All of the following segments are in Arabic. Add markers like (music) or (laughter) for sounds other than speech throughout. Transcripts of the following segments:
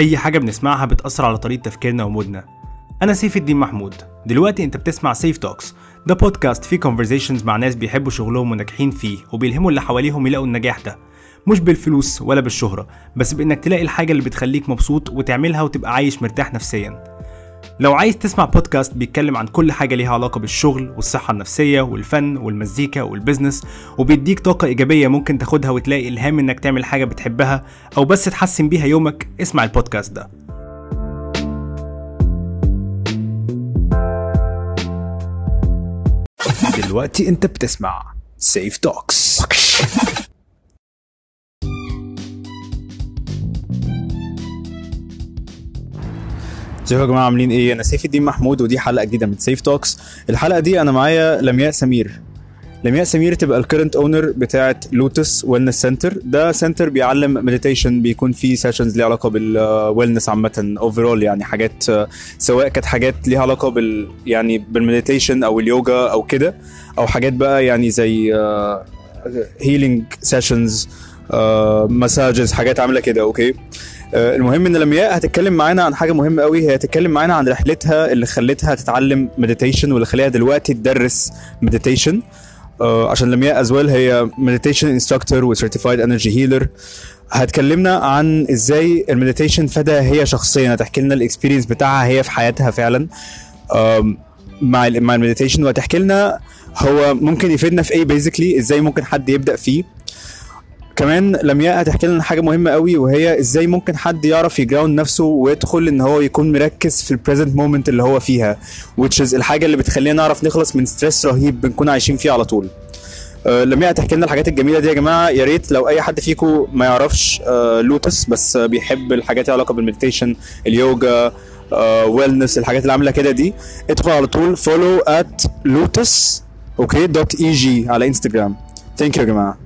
أي حاجة بنسمعها بتأثر على طريقة تفكيرنا ومودنا. أنا سيف الدين محمود. دلوقتي أنت بتسمع سيف توكس ده بودكاست فيه conversations مع ناس بيحبوا شغلهم وناجحين فيه وبيلهموا اللي حواليهم يلاقوا النجاح ده. مش بالفلوس ولا بالشهرة بس بإنك تلاقي الحاجة اللي بتخليك مبسوط وتعملها وتبقى عايش مرتاح نفسيا. لو عايز تسمع بودكاست بيتكلم عن كل حاجة ليها علاقة بالشغل والصحة النفسية والفن والمزيكا وال business وبيديك طاقة إيجابية ممكن تاخدها وتلاقي إلهام إنك تعمل حاجة بتحبها أو بس تحسن بيها يومك اسمع البودكاست ده. دلوقتي أنت بتسمع سيف توكس ازيكم يا جماعة عاملين إيه؟ أنا سيف الدين محمود ودي حلقة جديدة من سيف توكس الحلقة دي أنا معايا لمياء سمير. لمياء سمير تبقى ال current owner بتاعه لوتس wellness center ده center بيعلم meditation بيكون فيه sessions ليها علاقة بال wellness عامة. overall يعني حاجات سواء كانت حاجات ليها علاقة بال يعني بال meditation أو اليوجا أو كده أو حاجات بقى يعني زي healing sessions massages حاجات عاملة كده okay المهم إن لمياء هتتكلم معانا عن حاجة مهمة قوي هي هتتكلم معانا عن رحلتها اللي خلتها تتعلم meditation واللي خليها دلوقتي تدرس meditation عشان لمياء as well هي meditation instructor و certified energy healer هتكلمنا عن إزاي ال meditation فادها هي شخصيا. هتحكي لنا ال experience بتاعها هي في حياتها فعلا. مع مع ال meditation وهتحكي لنا هو ممكن يفيدنا في إيه basically إزاي ممكن حد يبدأ فيه. كمان لمياء هتحكي لنا حاجة مهمة قوي وهي إزاي ممكن حد يعرف ي ground نفسه ويدخل إن هو يكون مركز في ال present moment اللي هو فيها which is الحاجة اللي بتخلينا نعرف نخلص من stress رهيب بنكون عايشين فيه على طول. آه، لمياء هتحكي لنا الحاجات الجميلة دي يا جماعة. يا ريت لو أي حد فيكم ما يعرفش آه، لوتس بس آه، بيحب الحاجات اللي علاقة بال meditation اليوجا wellness الحاجات اللي عاملة كده دي ادخل على طول follow at لوتس okay dot IG على انستجرام thank you يا جماعة.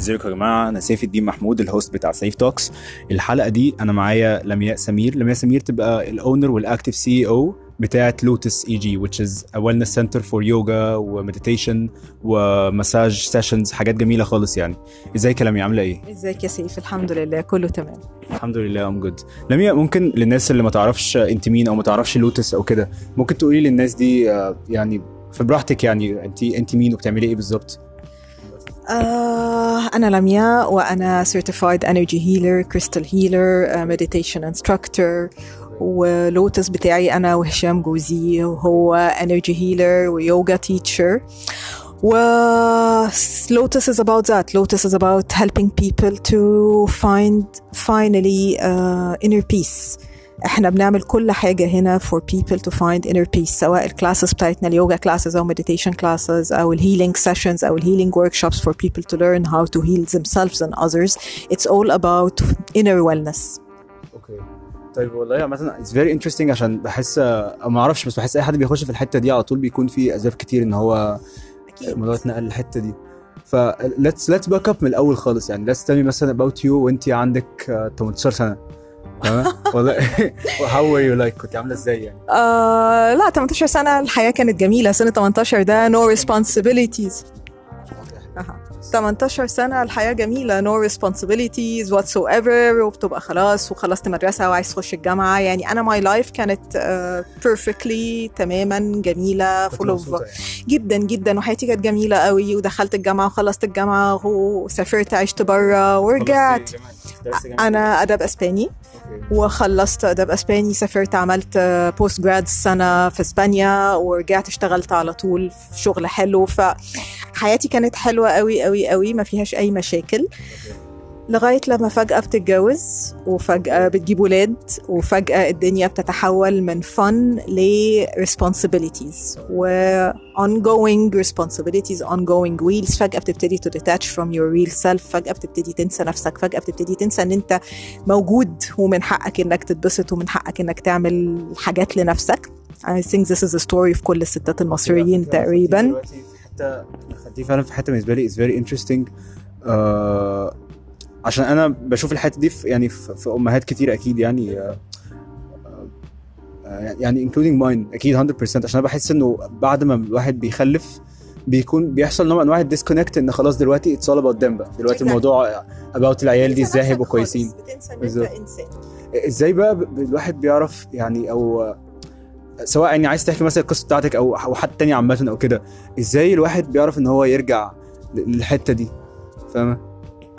ازيكم يا جماعة؟ أنا سيف الدين محمود ال host بتاع سيف توكس الحلقة دي أنا معايا لمياء سمير. لمياء سمير تبقى ال owner وال active CEO بتاعت لوتس IG which is a wellness center for yoga و meditation و massage sessions حاجات جميلة خالص يعني. إزيك يا لمياء؟ عاملة إيه؟ إزيك يا سيف؟ الحمد لله كله تمام. الحمد لله I'm good لمياء ممكن للناس اللي ما تعرفش أنت مين أو ما تعرفش لوتس أو كده ممكن تقولي للناس دي آه، يعني في براحتك يعني أنت أنت مين وبتعملي إيه بالظبط؟ آه أنا لمياء وأنا Certified Energy Healer Crystal Healer uh, Meditation Instructor ولوتس بتاعي أنا وهشام جوزي وهو Energy Healer ويوجا Teacher و Lotus is about that. Lotus is about helping people to find finally uh, inner peace. إحنا بنعمل كل حاجة هنا for people to find inner peace سواء الكلاسز بتاعتنا اليوجا classes أو meditation classes أو الهيلينج sessions أو الهيلينج workshops for people to learn how to heal themselves and others. It's all about inner wellness. okay طيب والله مثلا it's very interesting عشان بحس ما أعرفش بس بحس أي حد بيخش في الحتة دي على طول بيكون في اسباب كتير إن هو الموضوع اتنقل للحتة دي. ف let's let's back up من الأول خالص يعني. Let's tell me مثلا about you وانت عندك آه، 18 سنة. تمام؟ والله. (laughs) Were you like? كنت عاملة إزاي يعني؟ آه لا 18 سنة الحياة كانت جميلة. سنة 18 ده responsibilities. أها. 18 سنة الحياة جميلة. no responsibilities whatsoever. وبتبقى خلاص وخلصت مدرسة وعايز تخش الجامعة. يعني أنا my life كانت uh, perfectly تماما جميلة. كنت full of مبسوطة يعني. جدا جدا. وحياتي كانت جميلة قوي. ودخلت الجامعة وخلصت الجامعة وسافرت عشت برا ورجعت. أنا أدب أسباني. وخلصت اداب أسباني سافرت عملت بوست جراد سنة في إسبانيا ورجعت اشتغلت على طول في شغل حلو. فحياتي كانت حلوة قوي قوي قوي ما فيهاش أي مشاكل. لغاية لما فجأة بتتجوز وفجأة بتجيب ولاد وفجأة الدنيا بتتحول من فن ل responsibilities و ongoing responsibilities ongoing wheels. فجأة بتبتدي to detach from your real self. فجأة بتبتدي تنسى نفسك. فجأة بتبتدي تنسى إن أنت موجود ومن حقك إنك تتبسط ومن حقك إنك تعمل حاجات لنفسك. I think this is a story في كل الستات المصريين تقريبا. خدتيه فعلا في حتة بالنسبة لي is very interesting عشان أنا بشوف الحتة دي في يعني في, أمهات كتير أكيد يعني آه، آه، يعني including mine أكيد 100% عشان أنا بحس إنه بعد ما الواحد بيخلف بيكون بيحصل نوع من انواع ال disconnect إن خلاص دلوقتي it's all about them بقى. دلوقتي. الموضوع about العيال دي إزاي هيبقوا كويسين. إزاي بقى الواحد بيعرف يعني أو سواء يعني عايز تحكي مثلا القصة بتاعتك أو أو حد تاني عامة أو كده إزاي الواحد بيعرف إن هو يرجع للحتة دي؟ فاهمة؟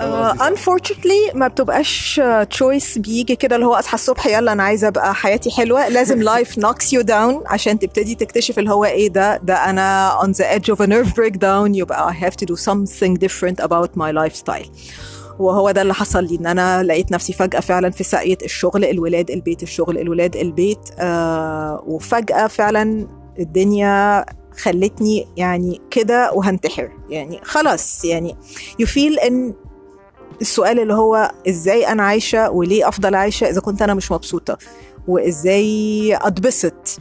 Uh, unfortunately ما بتبقاش choice بيجي كده اللي هو اصحى الصبح يلا أنا عايزة ابقى حياتي حلوة. لازم (laughs) life knocks you down عشان تبتدي تكتشف اللي هو إيه ده ده أنا on the edge of a nerve breakdown. يبقى I have to do something different about my lifestyle. وهو ده اللي حصل لي إن أنا لقيت نفسي فجأة فعلا في ساقية الشغل الولاد البيت الشغل الولاد البيت. آه وفجأة فعلا الدنيا خلتني يعني كده وهنتحر. يعني خلاص يعني you feel ان السؤال اللي هو إزاي أنا عايشة وليه أفضل عايشة إذا كنت أنا مش مبسوطة وإزاي أتبسط.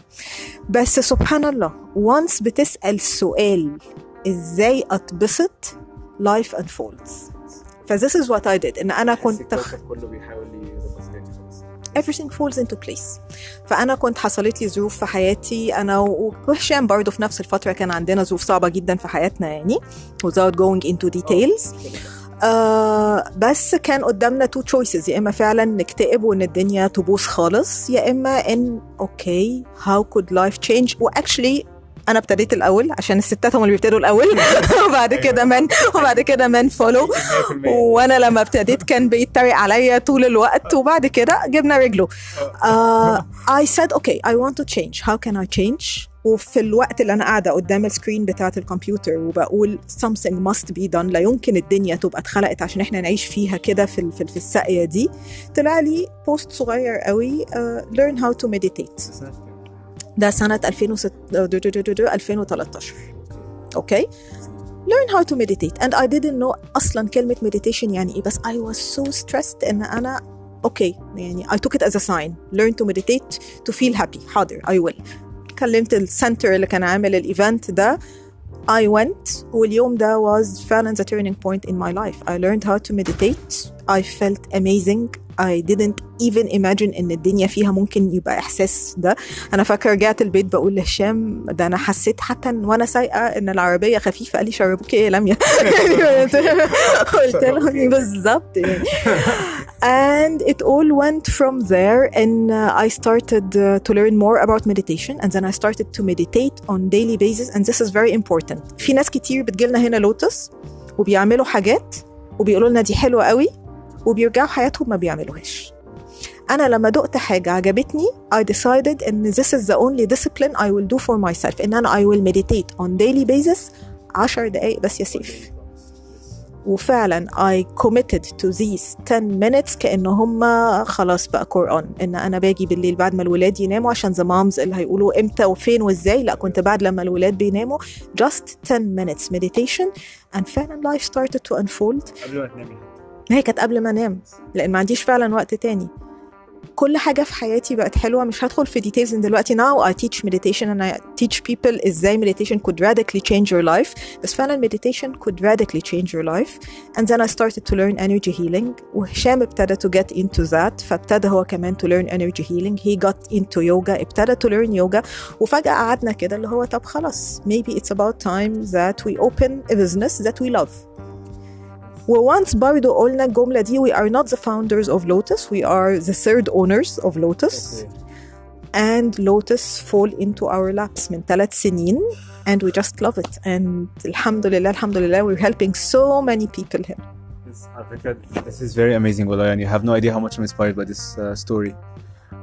بس سبحان الله وانس بتسأل سؤال إزاي أتبسط life unfolds. ف this is what I did إن أنا كنت كله بيحاول everything falls into place. فأنا كنت حصلت لي ظروف في حياتي أنا وهشام برضه في نفس الفترة كان عندنا ظروف صعبة جدا في حياتنا يعني without going into details. آه بس كان قدامنا two choices يا إما فعلا نكتئب وإن الدنيا تبوظ خالص يا إما إن okay how could life change و actually أنا ابتديت الأول عشان الستات هم اللي بيبتدوا الأول. (laughs) (laughs) وبعد كده من وبعد كده من follow وأنا لما ابتديت كان بيتريق عليا طول الوقت وبعد كده جبنا رجله. (laughs) I said okay I want to change. How can I change وفي الوقت اللي أنا قاعدة قدام ال screen بتاعة الكمبيوتر وبقول something must be done. لا يمكن الدنيا تبقى اتخلقت عشان إحنا نعيش فيها كده في في, في الساقية دي. طلع لي post صغير قوي uh, learn how to meditate. ده سنة 2006 2013 أوكي learn how to meditate. And I didn't know أصلا كلمة meditation يعني إيه بس I was so stressed إن أنا أوكي يعني I took it as a sign. Learn to meditate to feel happy. حاضر I will. كلمت السنتر اللي كان عامل الايفنت ده. I went واليوم ده was فعلا the turning point in my life. I learned how to meditate. I felt amazing. I didn't even imagine إن الدنيا فيها ممكن يبقى إحساس ده. أنا فاكره رجعت البيت بقول لهشام ده أنا حسيت حتى وأنا سايقة إن العربية خفيفة. قال لي شربوك إيه يا لميا (laughs) (laughs) قلت له بالظبط. يعني (laughs) and it all went from there and uh, I started uh, to learn more about meditation and then I started to meditate on daily basis and this is very important في ناس كتير بتجيلنا هنا لوتس وبيعملوا حاجات وبيقولوا لنا دي حلوه قوي وبيرجعوا حياتهم ما بيعملوهاش انا لما دقت حاجه عجبتني I decided ان this is the only discipline I will do for myself ان انا I will meditate on daily basis 10 دقايق بس يا سيف وفعلا I committed to these 10 minutes كأن هم خلاص بقى قرآن إن أنا باجي بالليل بعد ما الولاد يناموا عشان the moms اللي هيقولوا إمتى وفين وإزاي. لا كنت بعد لما الولاد بيناموا just 10 minutes meditation. And فعلا life started to unfold. قبل ما تنامي. هي كانت قبل ما أنام لأن ما عنديش فعلا وقت تاني. كل حاجة في حياتي بقت حلوة مش هدخل في ان دلوقتي now I teach meditation and I teach people إزاي meditation could radically change your life بس فعلا meditation could radically change your life and then I started to learn energy healing وهشام ابتدى to get into that فابتدى هو كمان to learn energy healing he got into yoga ابتدى to learn yoga وفجأة قعدنا كده اللي هو طب خلاص maybe it's about time that we open a business that we love وونس برضو قلنا الجملة دي we are not the founders of Lotus we are the third owners of Lotus and Lotus fall into our laps من ثلاث سنين and we just love it and الحمد لله الحمد لله we're helping so many people here على فكرة this is very amazing والله يعني I have no idea how much I'm inspired by this uh, story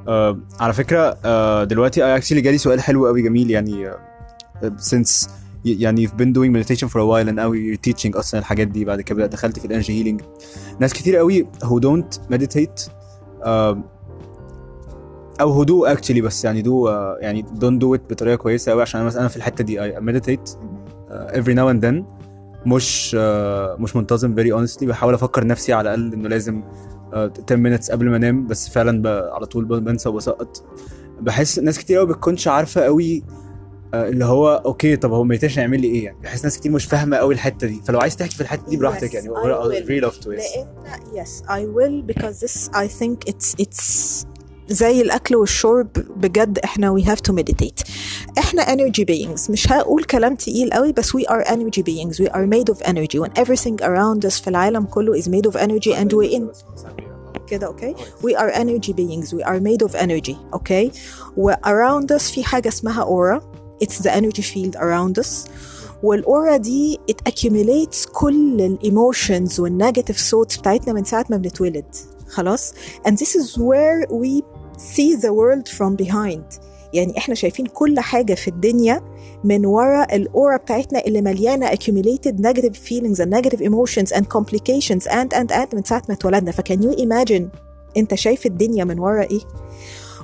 uh, على فكرة uh, دلوقتي I actually جالي سؤال حلو قوي جميل يعني uh, since ي- يعني you've been doing meditation for a while and now you're teaching أصلا الحاجات دي. بعد كده دخلت في ال energy healing ناس كتير قوي who don't meditate uh, أو do actually بس يعني do uh, يعني don't do it بطريقة كويسة قوي. عشان أنا مثلا في الحتة دي meditate uh, every now and then. مش uh, مش منتظم very honestly. بحاول أفكر نفسي على الأقل إنه لازم uh, 10 minutes قبل ما أنام. بس فعلا. على طول بنسى وبسقط. بحس ناس كتير قوي بتكونش عارفة قوي اللي هو okay طب هو meditation يعمل لي إيه يعني بحس ناس كتير مش فاهمه قوي الحته دي فلو عايز تحكي في الحته دي براحتك Yes, يعني I I will. really love to yes. لأن yes I will because this I think it's it's زي الاكل والشرب بجد إحنا we have to meditate إحنا energy beings مش هقول كلام تقيل قوي بس we are energy beings we are made of energy when everything around us في العالم كله is made of energy and we in كده okay we are energy beings we are made of energy okay و around us في حاجة اسمها aura it's the energy field around us والاورا دي it accumulates كل الايموشنز والنيجاتيف thoughts بتاعتنا من ساعه ما بنتولد خلاص and this is where we see the world from behind يعني احنا شايفين كل حاجه في الدنيا من ورا الاورا بتاعتنا اللي مليانه accumulated negative feelings and negative emotions and complications and and and من ساعه ما اتولدنا فكان you imagine انت شايف الدنيا من ورا ايه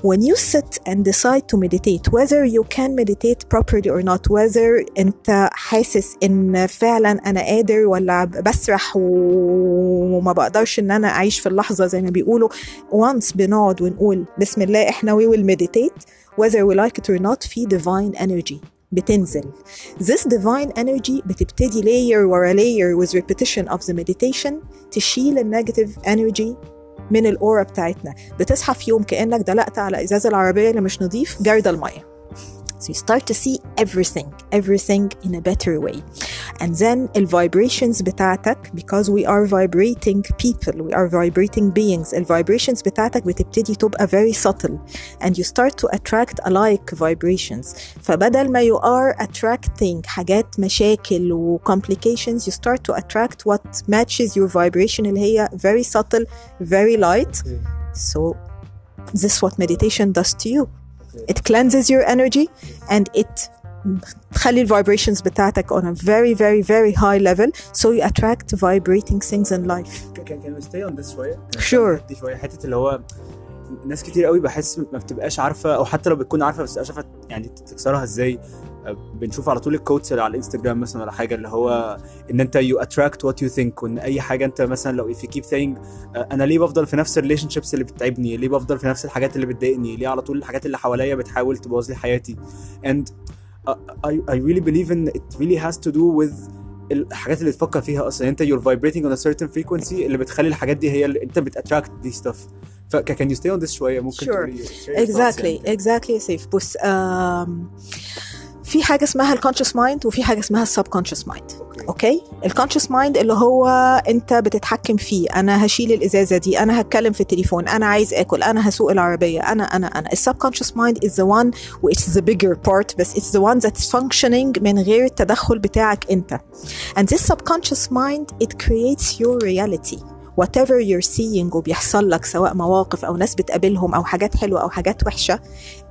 when you sit and decide to meditate whether you can meditate properly or not whether انت حاسس ان فعلا انا قادر ولا بسرح وما بقدرش ان انا اعيش في اللحظه زي ما بيقولوا once بنقعد ونقول بسم الله احنا we will meditate whether we like it or not في divine energy بتنزل this divine energy بتبتدي layer ورا layer with repetition of the meditation تشيل النيجاتيف energy من الأورا بتاعتنا. بتصحى في يوم كأنك دلقت على إزاز العربية اللي مش نظيف جارد الميه So you start to see everything, everything in a better way. And then the vibrations بتاعتك because we are vibrating people, we are vibrating beings. The vibrations بتاعتك بتبتدي تبقى very subtle and you start to attract alike vibrations. فبدل ما you are attracting حاجات مشاكل و complications, you start to attract what matches your vibration اللي هي very subtle, very light. So this is what meditation does to you. It cleanses your energy and it تخلي ال vibrations بتاعتك on a very very very high level so you attract vibrating things in life can, can we stay on this شوية؟ Sure. دي شوية حتة اللي هو ناس كتير قوي بحس ما بتبقاش عارفة أو حتى لو بتكون عارفة بس مش عارفة يعني تكسرها إزاي بنشوف على طول ال quotes اللي على الانستجرام مثلا ولا حاجة اللي هو إن أنت you attract what you think وإن أي حاجة أنت مثلا لو if you keep saying أنا ليه بفضل في نفس ال relationships اللي بتتعبني ليه بفضل في نفس الحاجات اللي بتضايقني؟ ليه على طول الحاجات اللي حواليا بتحاول تبوظ لي حياتي؟ and I, I really believe in it really has to do with الحاجات اللي تفكر فيها أصلا. أنت you're vibrating on a certain frequency اللي بتخلي الحاجات دي هي اللي أنت بت attract دي stuff. ف can you stay on this شوية؟ ممكن Sure. تقولي thoughts exactly. يعني. exactly سيف بص um, في حاجة اسمها ال conscious mind وفي حاجة اسمها ال subconscious mind okay ال conscious mind اللي هو انت بتتحكم فيه. أنا هشيل الإزازة دي أنا هتكلم في التليفون أنا عايز آكل أنا هسوق العربية أنا أنا أنا. ال subconscious mind the one which is the bigger part بس it's the one that's functioning من غير التدخل بتاعك أنت. And this subconscious mind it creates your reality. whatever you're seeing وبيحصل لك سواء مواقف او ناس بتقابلهم او حاجات حلوه او حاجات وحشه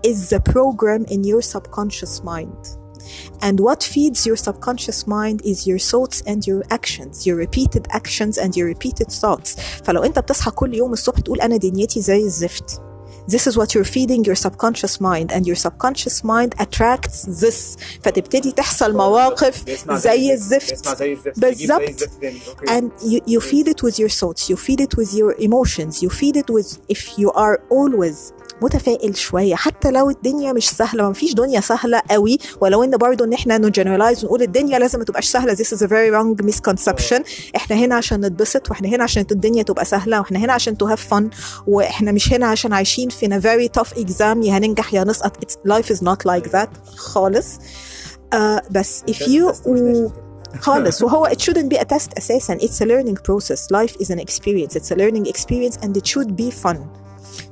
is the program in your subconscious mind And what feeds your subconscious mind is your thoughts and your actions, your repeated actions and your repeated thoughts. فلو انت بتصحى كل يوم الصبح تقول انا دنيتي زي الزفت. This is what you're feeding your subconscious mind and your subconscious mind attracts this فتبتدي تحصل مواقف بيسمع زي الزفت بيسمع زي الزفت يجيب زي بالظبط. الزفت تاني. اوكي and you, you feed it with your thoughts you feed it with your emotions you feed it with if you are always متفائل شوية. حتى لو الدنيا مش سهلة ما فيش دنيا سهلة قوي ولو إن برضو إن إحنا نجنرالايز ونقول الدنيا لازم ما تبقاش سهلة this is a very wrong misconception. إحنا هنا عشان نتبسط وإحنا هنا عشان الدنيا تبقى سهلة وإحنا هنا عشان to have fun وإحنا مش هنا عشان عايشين في a very tough exam يا هننجح يا نسقط. It's, life is not like that خالص. uh, بس if you خالص. (laughs) وهو it shouldn't be a test أساسا. It's a learning process. Life is an experience. It's a learning experience and it should be fun.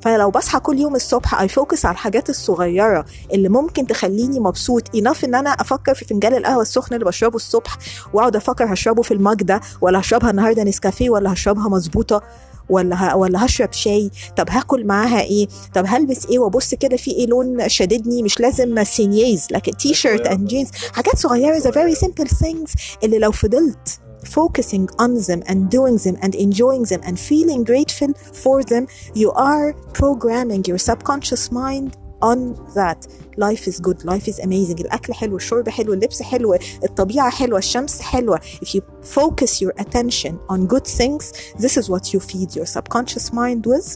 فلو بصحى كل يوم الصبح I focus على الحاجات الصغيرة اللي ممكن تخليني مبسوط enough إن أنا أفكر في فنجان القهوة السخن اللي بشربه الصبح وأقعد أفكر هشربه في المج ده ولا هشربها النهارده نسكافيه ولا هشربها مظبوطة ولا ه... ولا هشرب شاي. طب هاكل معاها إيه؟ طب هلبس إيه؟ وأبص كده في إيه لون شاددني مش لازم signés لكن t-shirt and jeans حاجات صغيرة the very simple things اللي لو فضلت focusing on them and doing them and enjoying them and feeling grateful for them you are programming your subconscious mind on that life is good life is amazing الأكل حلو الشرب حلو اللبس حلو الطبيعة حلوة الشمس حلوة if you focus your attention on good things this is what you feed your subconscious mind with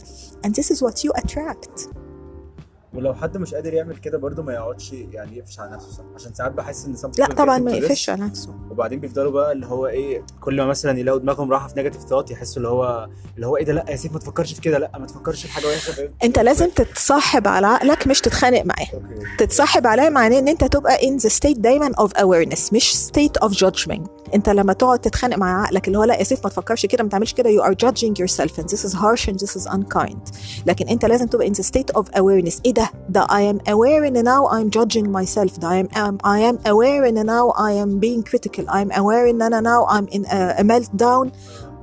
and this is what you attract ولو حد مش قادر يعمل كده برضه ما يقعدش يعني يقفش على نفسه صح عشان ساعات بحس إن لا طبعا ما يقفش على نفسه. وبعدين بيفضلوا بقى اللي هو إيه كل ما مثلا يلاقوا دماغهم راحة في نيجاتيف ثوت يحسوا اللي هو اللي هو إيه ده لأ يا سيف ما تفكرش في كده لأ ما تفكرش في حاجة وحشة أنت لازم تتصاحب على عقلك مش تتخانق معاه. تتصاحب عليه معناه إن أنت تبقى in the state دايما of awareness مش state of judgment. أنت لما تقعد تتخانق مع عقلك اللي هو لأ يا سيف ما تفكرش كده ما تعملش كده you are judging yourself and this is harsh and this is unkind. لكن أنت لازم تبقى in the state of awareness. إيه ده؟ ده I am aware ان now I'm judging myself ده I am, um, I am aware ان now I am being critical I am aware ان انا now I'm in a, a meltdown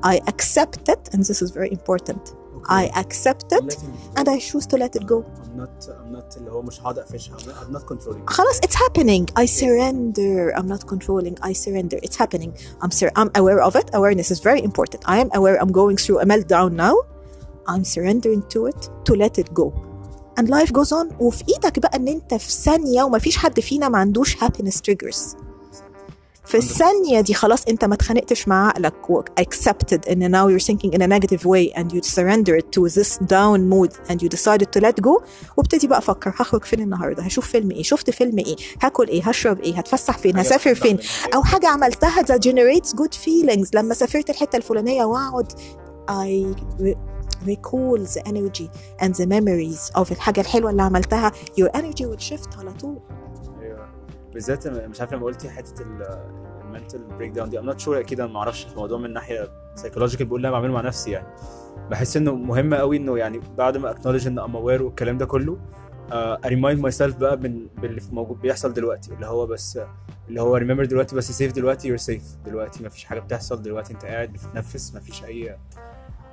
I accept it and this is very important I accept it and I choose to let it go I'm not I'm not اللي هو مش هقعد اقفشها I'm not- I'm not controlling خلاص it's happening I surrender I'm not controlling I surrender it's happening I'm sur- I'm aware of it awareness is very important I am aware I'm going through a meltdown now I'm surrendering to it to let it go And life goes on. وفي إيدك بقى إن أنت في ثانية ومفيش حد فينا ما عندوش happiness triggers. في الثانية دي خلاص أنت ما اتخانقتش مع عقلك و accepted إن now you're thinking in a negative way and you surrender it to this down mood and you decided to let go. وابتدي بقى أفكر هخرج فين النهارده؟ هشوف فيلم إيه؟ شفت فيلم إيه؟ هاكل إيه؟ هشرب إيه؟ هتفسح فين؟ هسافر فين. أو حاجة عملتها that generates good feelings. لما سافرت الحتة الفلانية وأقعد I re- recall the energy and the memories of الحاجة الحلوة اللي عملتها. Your energy will shift على طول. أيوه. بالذات مش عارف لما قلتي حتة ال mental breakdown دي I'm not sure أكيد أنا ما أعرفش الموضوع من ناحية psychological بقول لا بعمله مع نفسي يعني. بحس إنه مهم قوي إنه يعني بعد ما acknowledge إن I'm aware والكلام ده كله ا remind myself بقى من باللي موجود بيحصل دلوقتي اللي هو بس اللي هو remember دلوقتي بس safe دلوقتي you're safe دلوقتي ما فيش حاجة بتحصل دلوقتي أنت قاعد بتتنفس ما فيش أي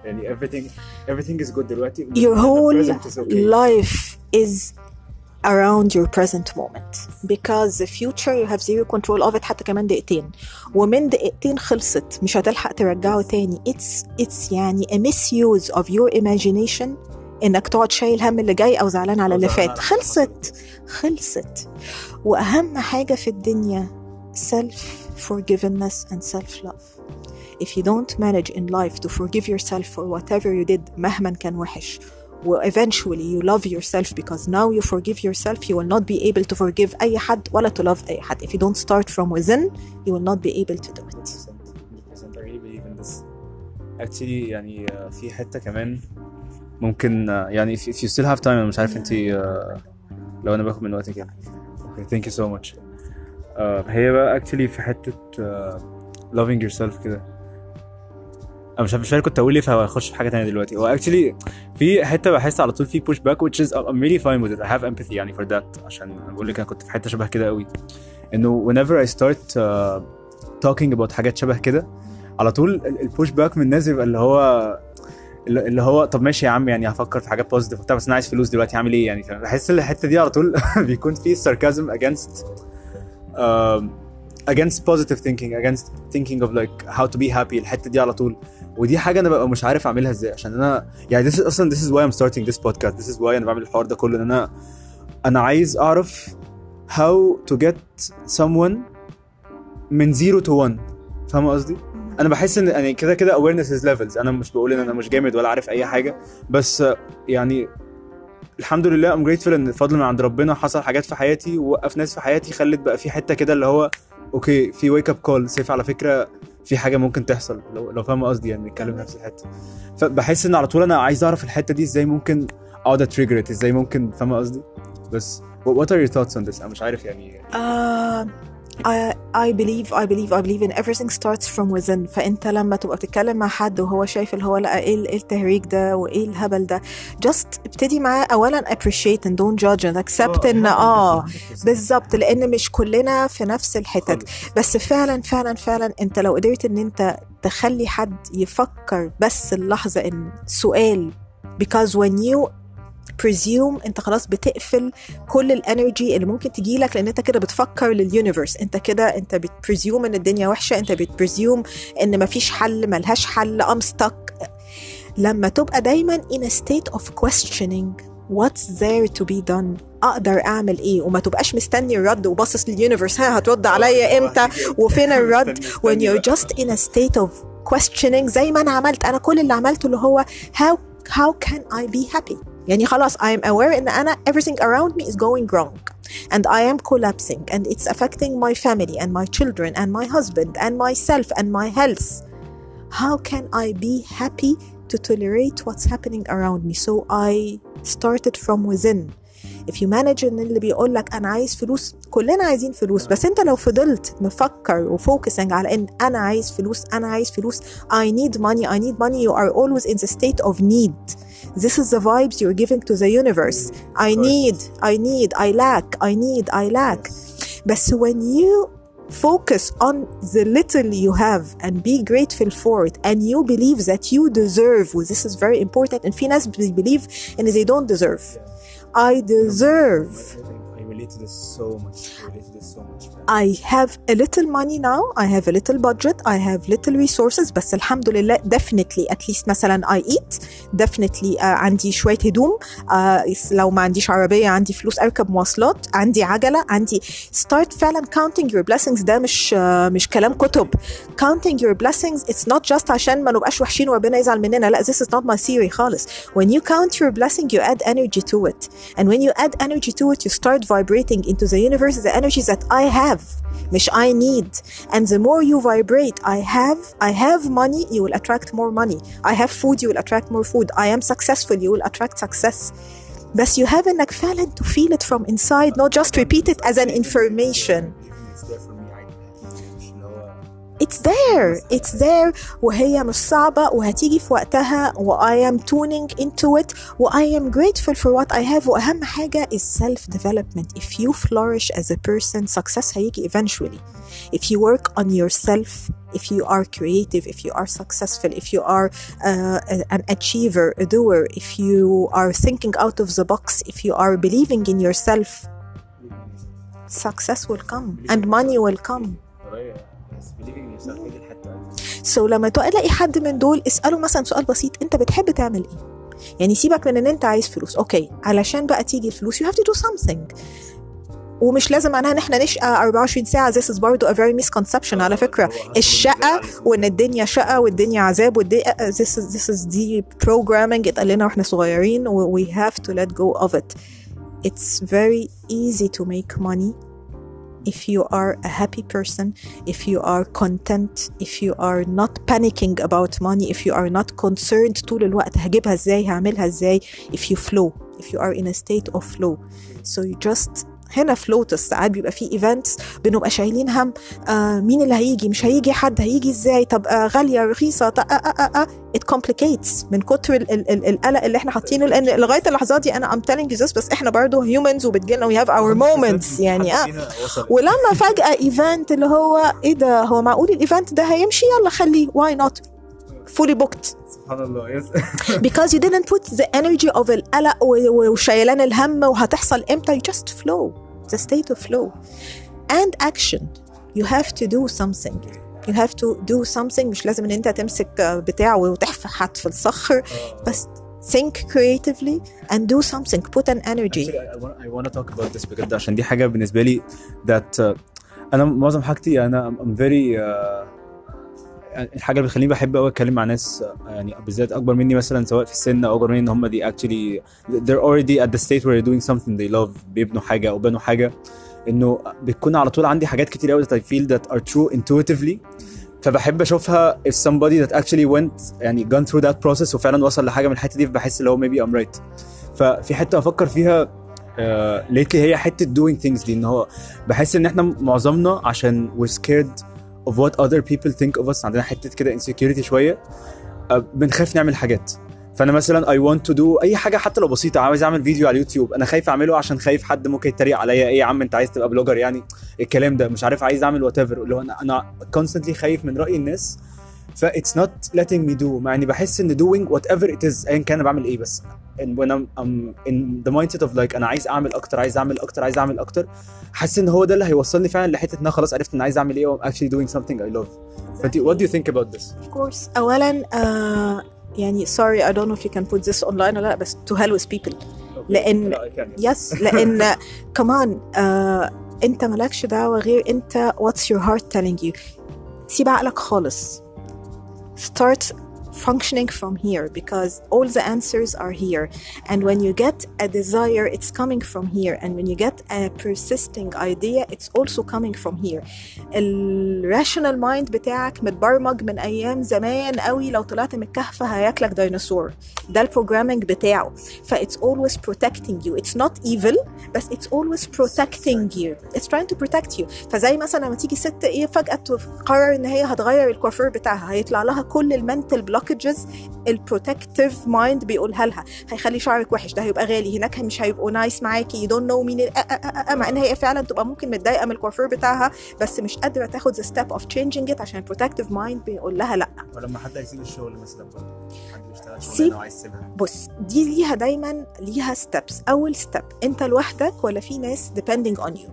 يعني everything everything is good دلوقتي your whole present is okay. life is around your present moment because the future you have zero control of it حتى كمان دقيقتين ومن دقيقتين خلصت مش هتلحق ترجعه تاني it's it's يعني a misuse of your imagination انك تقعد شايل هم اللي جاي او زعلان على أو اللي زعلان فات على- خلصت خلصت واهم حاجه في الدنيا self forgiveness and self love if you don't manage in life to forgive yourself for whatever you did مهما كان وحش و eventually you love yourself because now you forgive yourself you will not be able to forgive أي حد ولا to love أي حد if you don't start from within you will not be able to do it 100% I really believe in this. Actually يعني uh, في حتة كمان ممكن uh, يعني if, if you still have time أنا مش عارف أنت uh, لو أنا باخد من وقتك يعني. Okay, thank you so much. Uh, هي بقى actually في حتة uh, loving yourself كده. أنا مش مش عارف كنت أقول إيه فهخش في حاجة تانية دلوقتي. هو actually في حتة بحس على طول في push back which is I'm really fine with it. I have empathy يعني for that عشان بقول لك أنا كنت في حتة شبه كده قوي. إنه whenever I start uh, talking about حاجات شبه كده على طول ال push back من الناس بيبقى اللي هو اللي هو طب ماشي يا عم يعني هفكر في حاجات positive وبتاع بس أنا عايز فلوس دلوقتي هعمل إيه يعني؟ بحس الحتة دي على طول (laughs) بيكون في sarcasm against um, against positive thinking against thinking of like how to be happy الحتة دي على طول. ودي حاجة أنا ببقى مش عارف أعملها إزاي عشان أنا يعني this is أصلا this is why I'm starting this podcast. This is why أنا بعمل الحوار ده كله إن أنا أنا عايز أعرف how to get someone من zero to one. فاهم قصدي؟ أنا بحس إن يعني كده كده awareness is levels. أنا مش بقول إن أنا مش جامد ولا عارف أي حاجة بس يعني الحمد لله I'm grateful إن فضل من عند ربنا حصل حاجات في حياتي ووقف ناس في حياتي خلت بقى في حتة كده اللي هو أوكي في wake up call safe على فكرة في حاجة ممكن تحصل لو لو فاهم قصدي يعني نتكلم نفس الحتة. فبحس إن على طول أنا عايز أعرف الحتة دي إزاي ممكن أقعد ا trigger إزاي ممكن فاهم قصدي؟ بس what are your thoughts on this أنا مش عارف يعني. Uh, I, I believe I believe I believe in everything starts from within. فأنت لما تبقى بتتكلم مع حد وهو شايف اللي هو لأ إيه إيه التهريج ده وإيه الهبل ده just ابتدي معاه اولا appreciate and don't judge and accept إن آه بالظبط لأن مش كلنا في نفس الحتت. بس فعلا فعلا فعلا أنت لو قدرت إن أنت تخلي حد يفكر بس اللحظة إن سؤال because when you presume انت خلاص بتقفل كل ال energy اللي ممكن تجي لك لأن انت كده بتفكر لل universe انت كده انت بت presume ان الدنيا وحشة انت بت presume ان مفيش حل ملهاش حل I'm stuck. لما تبقى دايما in a state of questioning what's there to be done أقدر أعمل إيه؟ وما تبقاش مستني الرد وباصص لليونيفرس ها هترد عليا إمتى؟ وفين الرد. When you're just in a state of questioning زي ما أنا عملت. أنا كل اللي عملته اللي هو how how can I be happy يعني خلاص I am aware ان انا everything around me is going wrong and I am collapsing and it's affecting my family and my children and my husband and myself and my health how can I be happy to tolerate what's happening around me so I started from within if you manage ان اللي بيقول لك انا عايز فلوس كلنا عايزين فلوس بس انت لو فضلت مفكر وفوكسنج على ان انا عايز فلوس انا عايز فلوس I need money I need money you are always in the state of need this is the vibes you're giving to the universe I need I need I lack I need I lack but when you focus on the little you have and be grateful for it and you believe that you deserve well, this is very important and في ناس believe and they don't deserve I deserve. I relate to this so much. I relate to this so much I have a little money now I have a little budget I have little resources بس الحمد لله definitely at least مثلا I eat definitely uh, عندي شوية هدوم uh, لو ما عنديش عربية عندي فلوس أركب مواصلات عندي عجلة عندي start فعلا counting your blessings ده مش uh, مش كلام كتب counting your blessings it's not just عشان ما نبقاش وحشين وربنا يزعل مننا لا this is not my theory خالص when you count your blessing you add energy to it and when you add energy to it you start vibrating into the universe the energies that I have مش I need and the more you vibrate I have I have money you will attract more money I have food you will attract more food I am successful you will attract success بس you have انك فعلا to feel it from inside not just repeat it as an information it's there it's there وهي مش صعبة وهتيجي في وقتها و I am tuning into it و I am grateful for what I have وأهم حاجة is self development if you flourish as a person success هيجي eventually if you work on yourself if you are creative if you are successful if you are uh, an achiever a doer if you are thinking out of the box if you are believing in yourself success will come and money will come والله بس believing in yourself هي دي الحته so so, لما تلاقي حد من دول اسأله مثلا سؤال بسيط أنت بتحب تعمل إيه؟ يعني سيبك من إن أنت عايز فلوس. أوكي علشان بقى تيجي الفلوس you have to do something. ومش لازم معناها إن إحنا نشقى 24 ساعة. This is برضه a very misconception على فكرة. الشقة وإن الدنيا شقة والدنيا عذاب والدنيا this is this is the programming. اتقال لنا وإحنا صغيرين we have to let go of it. It's very easy to make money. if you are a happy person, if you are content, if you are not panicking about money, if you are not concerned طول الوقت هجيبها ازاي هعملها ازاي if you flow if you are in a state of flow so you just هنا فلوتس ساعات بيبقى في events بنبقى شايلين هم آه مين اللي هيجي مش هيجي حد هيجي إزاي؟ طب آه غالية رخيصة طب آه آه آه آه. It complicates من كتر ال- ال- ال- القلق اللي إحنا حاطينه لأن لغاية اللحظات دي أنا telling you this بس إحنا برضه humans وبتجيلنا we have our moments يعني آه. ولما فجأة event اللي هو إيه ده؟ هو معقول ال event ده هيمشي؟ يلا خليه why not fully booked. سبحان الله يس (laughs) because you didn't put the energy of القلق و- وشيلان الهم وهتحصل امتى you just flow the state of flow and action you have to do something you have to do something مش لازم ان انت تمسك بتاع وتحفح في الصخر بس think creatively and do something put an energy Actually, I, I, want, I want to talk about this بجد عشان دي حاجه بالنسبه لي that uh, انا معظم حاجتي انا I'm very uh, يعني الحاجة اللي بتخليني بحب قوي أتكلم مع ناس uh, يعني بالذات أكبر مني مثلا سواء في السن أو أكبر مني إن هم دي actually they're already at the state where they're doing something they love بيبنوا حاجة أو بنوا حاجة. إنه بتكون على طول عندي حاجات كتير قوي that I feel that are true intuitively. فبحب أشوفها if somebody that actually went يعني gone through that process وفعلا وصل لحاجة من الحتة دي فبحس اللي هو maybe I'm right. ففي حتة أفكر فيها uh, lately هي حتة doing things دي إن هو بحس إن إحنا معظمنا عشان we're scared of what other people think of us. عندنا حتة كده insecurity شوية. uh, بنخاف نعمل حاجات. فأنا مثلا I want to do أي حاجة حتى لو بسيطة. عاوز أعمل فيديو على اليوتيوب. أنا خايف أعمله عشان خايف حد ممكن يتريق عليا. إيه يا عم أنت عايز تبقى blogger يعني؟ الكلام ده. مش عارف عايز أعمل whatever اللي هو أنا أنا constantly خايف من رأي الناس. ف it's not letting me do. مع إني بحس إن doing whatever it is. ايا كان أنا بعمل إيه بس. And when I'm, I'm in the mindset of like أنا عايز اعمل أكتر عايز اعمل أكتر عايز اعمل أكتر حاسس ان هو ده اللي هيوصلني فعلا لحته ان أنا خلاص عرفت ان عايز اعمل إيه I'm actually doing something I love فانت what do you think about this of course اولا آه يعني sorry I don't know if you can put this online ولا لا بس to hell with people لأن لا, I can, yes. يس لأن كمان آه انت مالكش دعوه غير انت what's your heart telling you سيب عقلك خالص start functioning from here because all the answers are here and when you get a desire it's coming from here and when you get a persisting idea it's also coming from here الراشونال مايند بتاعك متبرمج من ايام زمان قوي لو طلعت من الكهف هياكلك ديناصور ده البروجرامينج بتاعه ف it's always protecting you it's not evil بس it's always protecting you it's trying to protect you فزي مثلا لما تيجي ست ايه فجأة تقرر ان هي هتغير الكوافير بتاعها هيطلع لها كل المنتل بلوكجز البروتكتيف مايند بيقولها لها هيخلي شعرك وحش ده هيبقى غالي هناك مش هيبقوا nice معاكي you don't know مين مع إن هي فعلا تبقى ممكن متضايقة من الكوافير بتاعها بس مش قادرة تاخد the step of changing it عشان ال protective mind بيقول لها لأ. ولما حد هيسيب الشغل مثلا حد بيشتغل يسيبها. بص دي ليها دايما ليها steps أول step أنت لوحدك ولا في ناس depending on you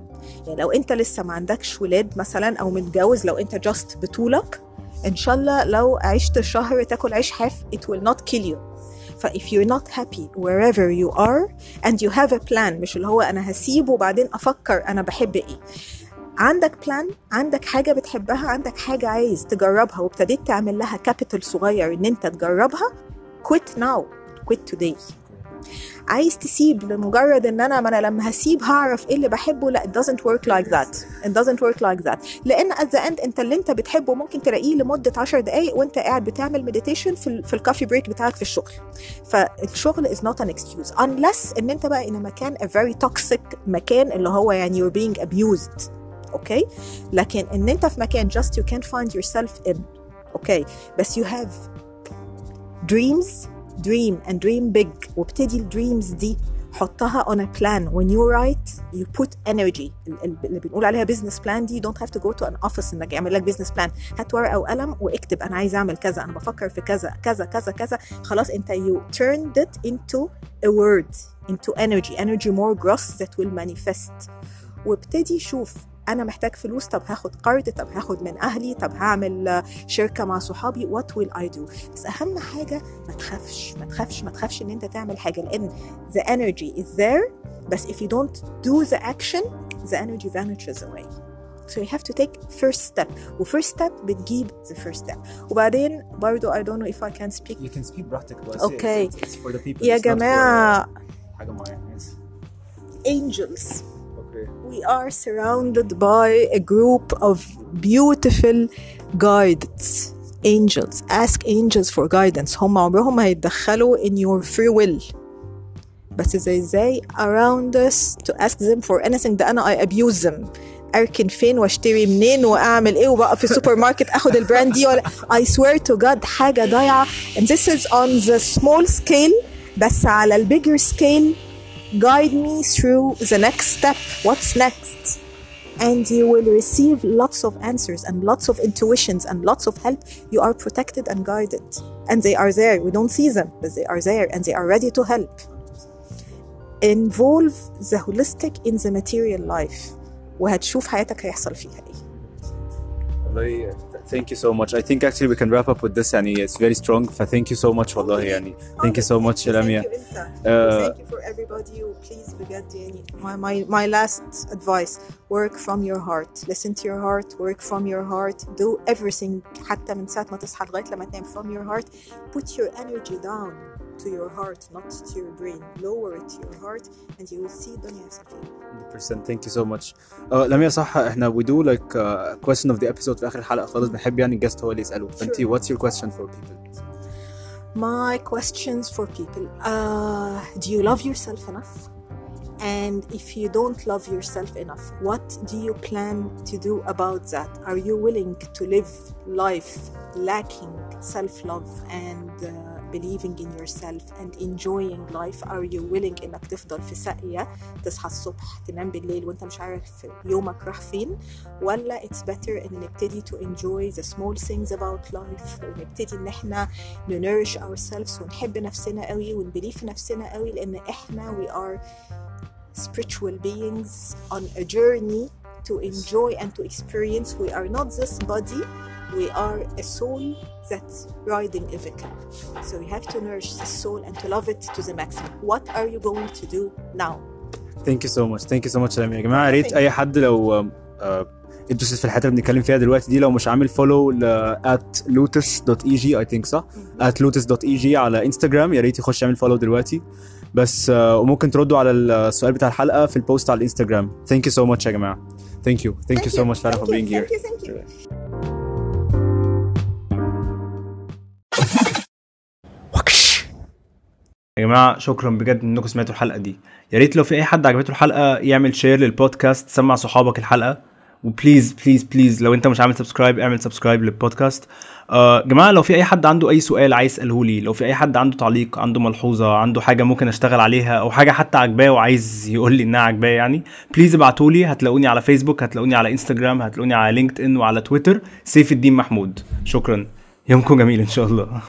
يعني لو أنت لسه ما عندكش ولاد مثلا أو متجوز لو أنت just بطولك إن شاء الله لو عشت شهر تاكل عيش حاف it will not kill you. ف if you're not happy wherever you are and you have a plan مش اللي هو أنا هسيبه وبعدين أفكر أنا بحب إيه. عندك plan عندك حاجة بتحبها عندك حاجة عايز تجربها وابتديت تعمل لها capital صغير إن أنت تجربها quit now quit today. عايز تسيب لمجرد إن أنا ما أنا لما هسيب هعرف إيه اللي بحبه. لا it doesn't work like that. It doesn't work like that. لأن at the end أنت اللي أنت بتحبه ممكن تلاقيه لمدة 10 دقائق وأنت قاعد بتعمل meditation في في ال coffee break بتاعك في الشغل. فالشغل is not an excuse. Unless إن أنت بقى a مكان a very toxic مكان اللي هو يعني you're being abused. أوكي لكن إن أنت في مكان just you can't find yourself in. أوكي بس you have dreams dream and dream big وابتدي ال dreams دي حطها on a plan when you write you put energy ال- ال- اللي بنقول عليها business plan دي you don't have to go to an office انك يعمل لك business plan هات ورقه وقلم واكتب أنا عايز اعمل كذا أنا بفكر في كذا كذا كذا كذا خلاص انت you turned it into a word into energy energy more grows that will manifest وابتدي شوف أنا محتاج فلوس طب هاخد قرض طب هاخد من أهلي طب هعمل شركة مع صحابي what will I do بس أهم حاجة ما تخافش ما تخافش ما تخافش إن أنت تعمل حاجة لأن the energy is there بس if you don't do the action the energy vanishes away. So you have to take first step و first step بتجيب the first step. وبعدين برضو I don't know if I can speak. You can speak براحتك بس okay. it's, it's for the people. يا جماعة. حاجة معينة. Angels. we are surrounded by a group of beautiful guides angels ask angels for guidance هم عمرهم ما هيتدخلوا in your free will بس زي ازاي around us to ask them for anything ده انا I abuse them اركن فين واشتري منين واعمل ايه وبقى في السوبر ماركت اخد البراند دي ولا I swear to God حاجه ضايعه and this is on the small scale بس على البيجر scale guide me through the next step what's next and you will receive lots of answers and lots of intuitions and lots of help you are protected and guided and they are there we don't see them but they are there and they are ready to help involve the holistic in the material life وهتشوف حياتك هيحصل فيها ايه والله thank you so much I think actually we can wrap up with this يعني it's very strong ف thank you so much والله يعني thank you so much لميا Thank you انت Uh, thank you for everybody please بجد يعني my, my, my last advice work from your heart listen to your heart work from your heart do everything حتى من ساعة ما تصحى لغاية لما تنام from your heart put your energy down to your heart not to your brain lower it to your heart and you will see الدنيا يحصل فيها 100% thank you so much uh, لميا صح احنا we do like uh, question of the episode في اخر الحلقة خالص بنحب يعني الجست هو اللي يسأله فانت Sure. what's your question for people My questions for people uh, Do you love yourself enough? And if you don't love yourself enough, what do you plan to do about that? Are you willing to live life lacking self love and uh, believing in yourself and enjoying life? Are you willing إنك تفضل في ساقية تصحى الصبح تنام بالليل وأنت مش عارف يومك راح فين؟ ولا it's better إن نبتدي to enjoy the small things about life ونبتدي إن إحنا ننرش ourselves ونحب نفسنا قوي ونبليف في نفسنا قوي لأن إحنا we are spiritual beings on a journey to enjoy and to experience. We are not this body, we are a soul that's riding a vehicle. So we have to nourish the soul and to love it to the maximum. What are you going to do now? thank you so much thank you so much لميا يا جماعة يا ريت Thank اي حد لو uh, ادوس في الحته اللي بنتكلم فيها دلوقتي دي لو مش عامل فولو ل at lotus.eg I think صح at lotus.eg على انستجرام يا ريت يخش يعمل فولو دلوقتي بس آه، وممكن تردوا على السؤال بتاع الحلقه في البوست على الانستجرام thank you so much يا جماعه thank you thank you so much فعلا for being here Thank you, thank you. يا جماعة شكرا بجد إنكم سمعتوا الحلقة دي. يا ريت لو في أي حد عجبته الحلقة يعمل share للبودكاست سمع صحابك الحلقة. و please please please لو أنت مش عامل subscribe اعمل subscribe للبودكاست آه جماعة لو في أي حد عنده أي سؤال عايز يسأله لي لو في أي حد عنده تعليق عنده ملحوظة عنده حاجة ممكن أشتغل عليها أو حاجة حتى عجباه وعايز يقول لي إنها عجباه يعني please ابعتوا لي. هتلاقوني على فيسبوك هتلاقوني على انستجرام هتلاقوني على لينكد ان وعلى تويتر سيف الدين محمود. شكرا. يومكم جميل إن شاء الله.